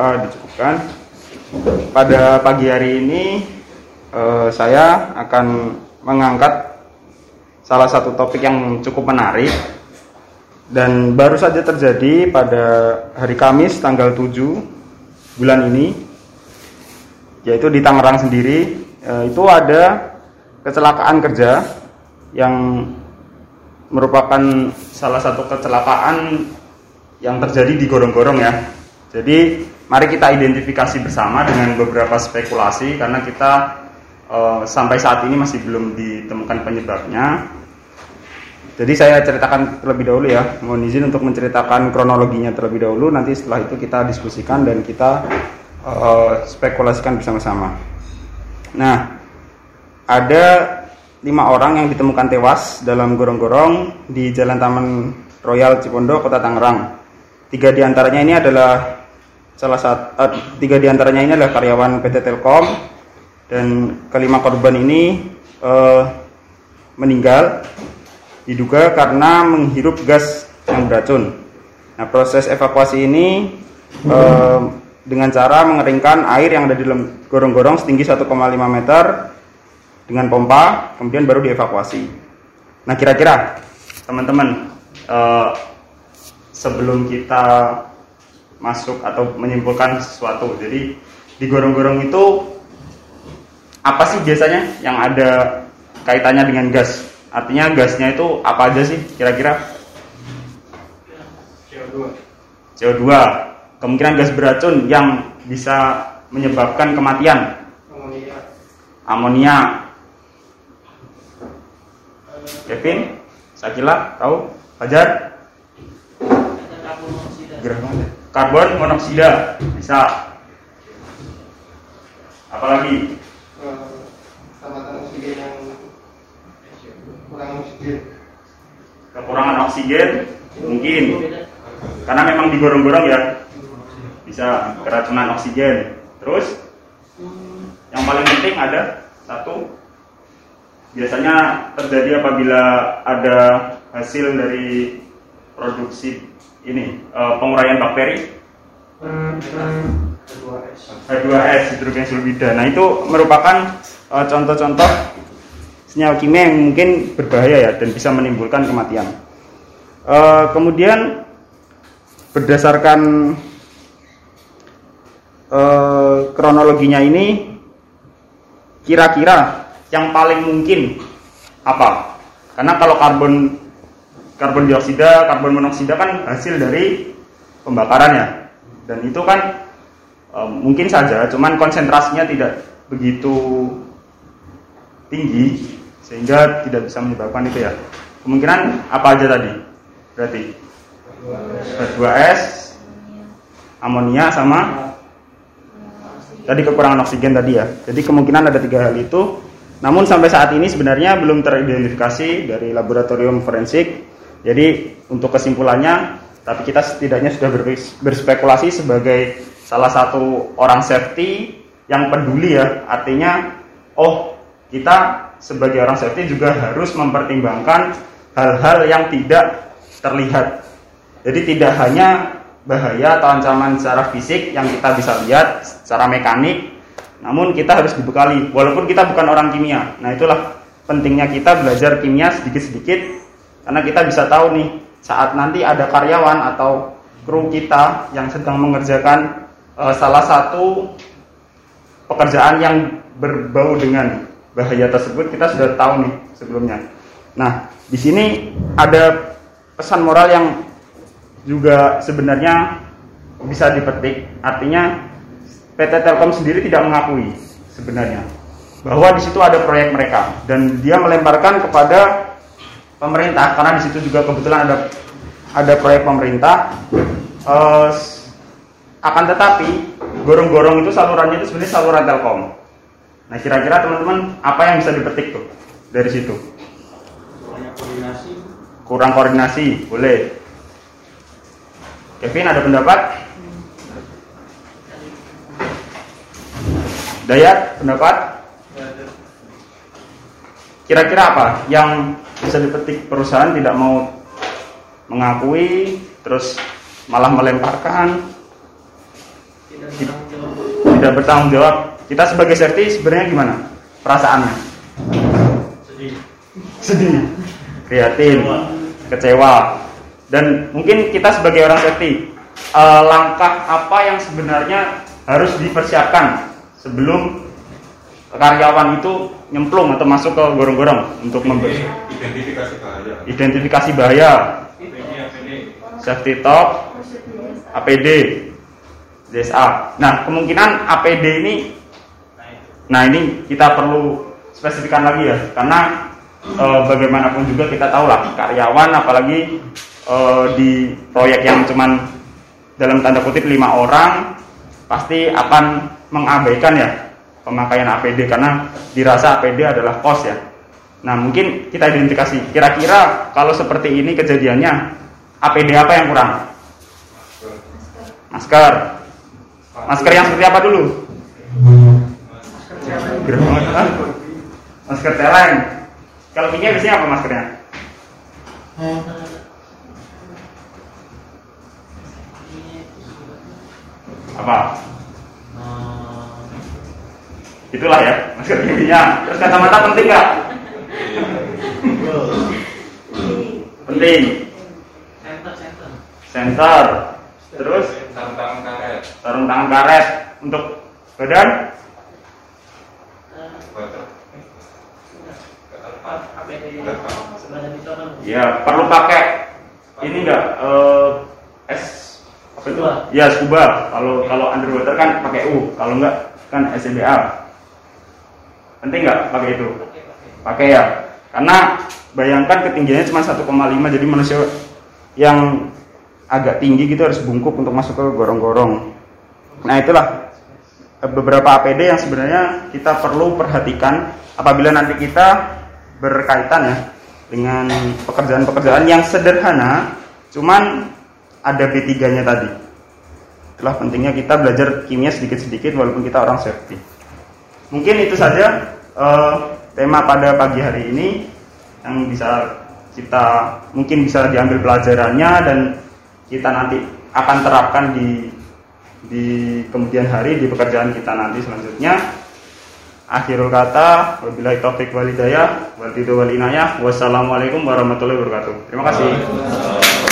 Berdoa dicukupkan. Pada pagi hari ini eh, saya akan mengangkat salah satu topik yang cukup menarik dan baru saja terjadi pada hari Kamis tanggal 7 bulan ini yaitu di Tangerang sendiri eh, itu ada kecelakaan kerja yang merupakan salah satu kecelakaan yang terjadi di gorong-gorong ya. Jadi mari kita identifikasi bersama dengan beberapa spekulasi karena kita uh, sampai saat ini masih belum ditemukan penyebabnya. Jadi saya ceritakan terlebih dahulu ya, mohon izin untuk menceritakan kronologinya terlebih dahulu. Nanti setelah itu kita diskusikan dan kita uh, spekulasikan bersama-sama. Nah, ada lima orang yang ditemukan tewas dalam gorong-gorong di Jalan Taman Royal Cipondo, Kota Tangerang. Tiga di antaranya ini adalah salah satu uh, tiga di antaranya ini adalah karyawan PT Telkom dan kelima korban ini uh, meninggal diduga karena menghirup gas yang beracun. Nah proses evakuasi ini uh, dengan cara mengeringkan air yang ada di dalam gorong-gorong setinggi 1,5 meter dengan pompa, kemudian baru dievakuasi. Nah kira-kira teman-teman uh, sebelum kita masuk atau menyimpulkan sesuatu. Jadi di gorong-gorong itu apa sih biasanya yang ada kaitannya dengan gas? Artinya gasnya itu apa aja sih kira-kira? CO2. CO2. Kemungkinan gas beracun yang bisa menyebabkan kematian. Amonia. Amonia. Kevin, Sakila, tahu? Fajar? Gerah karbon monoksida. Bisa. Apalagi tambatan oksigen yang kurang oksigen. Kekurangan oksigen? Mungkin. Karena memang digorong-gorong ya. Bisa keracunan oksigen. Terus yang paling penting ada satu. Biasanya terjadi apabila ada hasil dari produksi ini uh, penguraian bakteri H2S hidrogen sulfida. Nah itu merupakan contoh contoh-contoh senyawa kimia yang mungkin berbahaya ya dan bisa menimbulkan kematian. Uh, kemudian berdasarkan uh, kronologinya ini kira-kira yang paling mungkin apa? Karena kalau karbon karbon dioksida, karbon monoksida kan hasil dari pembakarannya. Dan itu kan e, mungkin saja, cuman konsentrasinya tidak begitu tinggi sehingga tidak bisa menyebabkan itu ya. Kemungkinan apa aja tadi? Berarti H2S, amonia sama tadi kekurangan oksigen tadi ya. Jadi kemungkinan ada tiga hal itu. Namun sampai saat ini sebenarnya belum teridentifikasi dari laboratorium forensik jadi untuk kesimpulannya, tapi kita setidaknya sudah berspekulasi sebagai salah satu orang safety yang peduli ya. Artinya, oh kita sebagai orang safety juga harus mempertimbangkan hal-hal yang tidak terlihat. Jadi tidak hanya bahaya atau ancaman secara fisik yang kita bisa lihat secara mekanik namun kita harus dibekali walaupun kita bukan orang kimia nah itulah pentingnya kita belajar kimia sedikit-sedikit karena kita bisa tahu nih saat nanti ada karyawan atau kru kita yang sedang mengerjakan uh, salah satu pekerjaan yang berbau dengan bahaya tersebut kita sudah tahu nih sebelumnya. Nah, di sini ada pesan moral yang juga sebenarnya bisa dipetik. Artinya PT Telkom sendiri tidak mengakui sebenarnya bahwa di situ ada proyek mereka dan dia melemparkan kepada pemerintah karena di situ juga kebetulan ada ada proyek pemerintah. Uh, akan tetapi gorong-gorong itu salurannya itu sebenarnya saluran Telkom. Nah kira-kira teman-teman apa yang bisa dipetik tuh dari situ? Kurang koordinasi. Kurang koordinasi, boleh. Kevin ada pendapat? Dayat pendapat? Kira-kira apa yang bisa dipetik perusahaan tidak mau mengakui, terus malah melemparkan, tidak bertanggung jawab. Kita sebagai safety sebenarnya gimana perasaannya? Sedih. Sedih, prihatin, kecewa, dan mungkin kita sebagai orang safety eh, langkah apa yang sebenarnya harus dipersiapkan sebelum karyawan itu nyemplung atau masuk ke gorong-gorong untuk memberi. identifikasi bahaya. Identifikasi bahaya, safety top, APD, DSA. Nah, kemungkinan APD ini nah ini kita perlu spesifikkan lagi ya karena e, bagaimanapun juga kita tahu lah karyawan apalagi e, di proyek yang cuman dalam tanda kutip lima orang pasti akan mengabaikan ya pemakaian APD karena dirasa APD adalah kos ya. Nah, mungkin kita identifikasi kira-kira kalau seperti ini kejadiannya APD apa yang kurang? Masker. Masker yang seperti apa dulu? Banget. Hah? Masker celeng. Kalau kimia biasanya apa maskernya? Apa? Itulah ya, masker kimia. Terus kacamata penting nggak? Penting. Center, center. Sensor. Terus sarung tangan karet sarung tangan karet untuk badan. Ya perlu pakai ini enggak eh S apa itu? Ya scuba. Kalau kalau underwater kan pakai U. Kalau enggak kan SCBA. Penting nggak pakai itu? Pakai ya. Karena bayangkan ketinggiannya cuma 1,5 jadi manusia yang agak tinggi gitu harus bungkuk untuk masuk ke gorong-gorong. Nah itulah beberapa APD yang sebenarnya kita perlu perhatikan apabila nanti kita berkaitan ya dengan pekerjaan-pekerjaan yang sederhana, cuman ada B3-nya tadi. Itulah pentingnya kita belajar kimia sedikit-sedikit walaupun kita orang safety. Mungkin itu saja eh, tema pada pagi hari ini yang bisa kita mungkin bisa diambil pelajarannya dan kita nanti akan terapkan di di kemudian hari di pekerjaan kita nanti selanjutnya. Akhirul kata, wabillahi taufik walidayah, wal wal. Wassalamualaikum warahmatullahi wabarakatuh. Terima kasih.